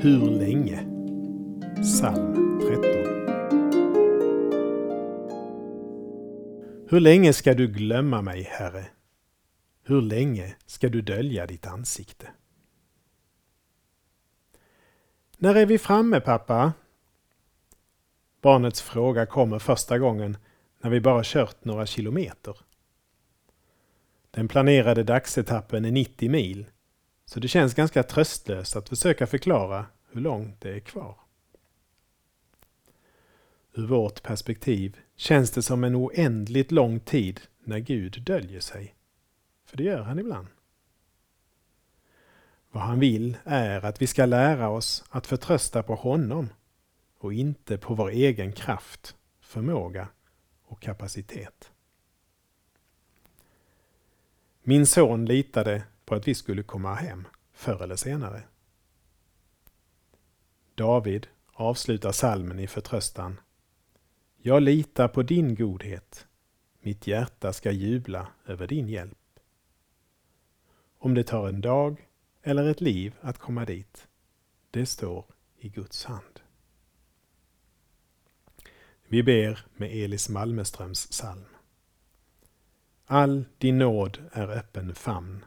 Hur länge? Psalm 13. Hur länge ska du glömma mig, Herre? Hur länge ska du dölja ditt ansikte? När är vi framme, pappa? Barnets fråga kommer första gången när vi bara kört några kilometer. Den planerade dagsetappen är 90 mil, så det känns ganska tröstlöst att försöka förklara hur långt det är kvar. Ur vårt perspektiv känns det som en oändligt lång tid när Gud döljer sig. För det gör han ibland. Vad han vill är att vi ska lära oss att förtrösta på honom och inte på vår egen kraft, förmåga och kapacitet. Min son litade på att vi skulle komma hem förr eller senare. David avslutar salmen i förtröstan. Jag litar på din godhet. Mitt hjärta ska jubla över din hjälp. Om det tar en dag eller ett liv att komma dit, det står i Guds hand. Vi ber med Elis Malmeströms psalm. All din nåd är öppen famn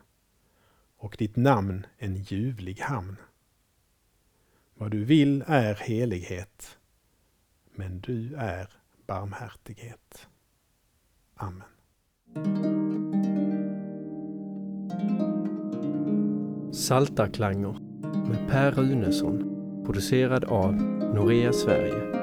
och ditt namn en ljuvlig hamn. Vad du vill är helighet, men du är barmhärtighet. Amen. Saltarklanger med Per Runesson producerad av Norea Sverige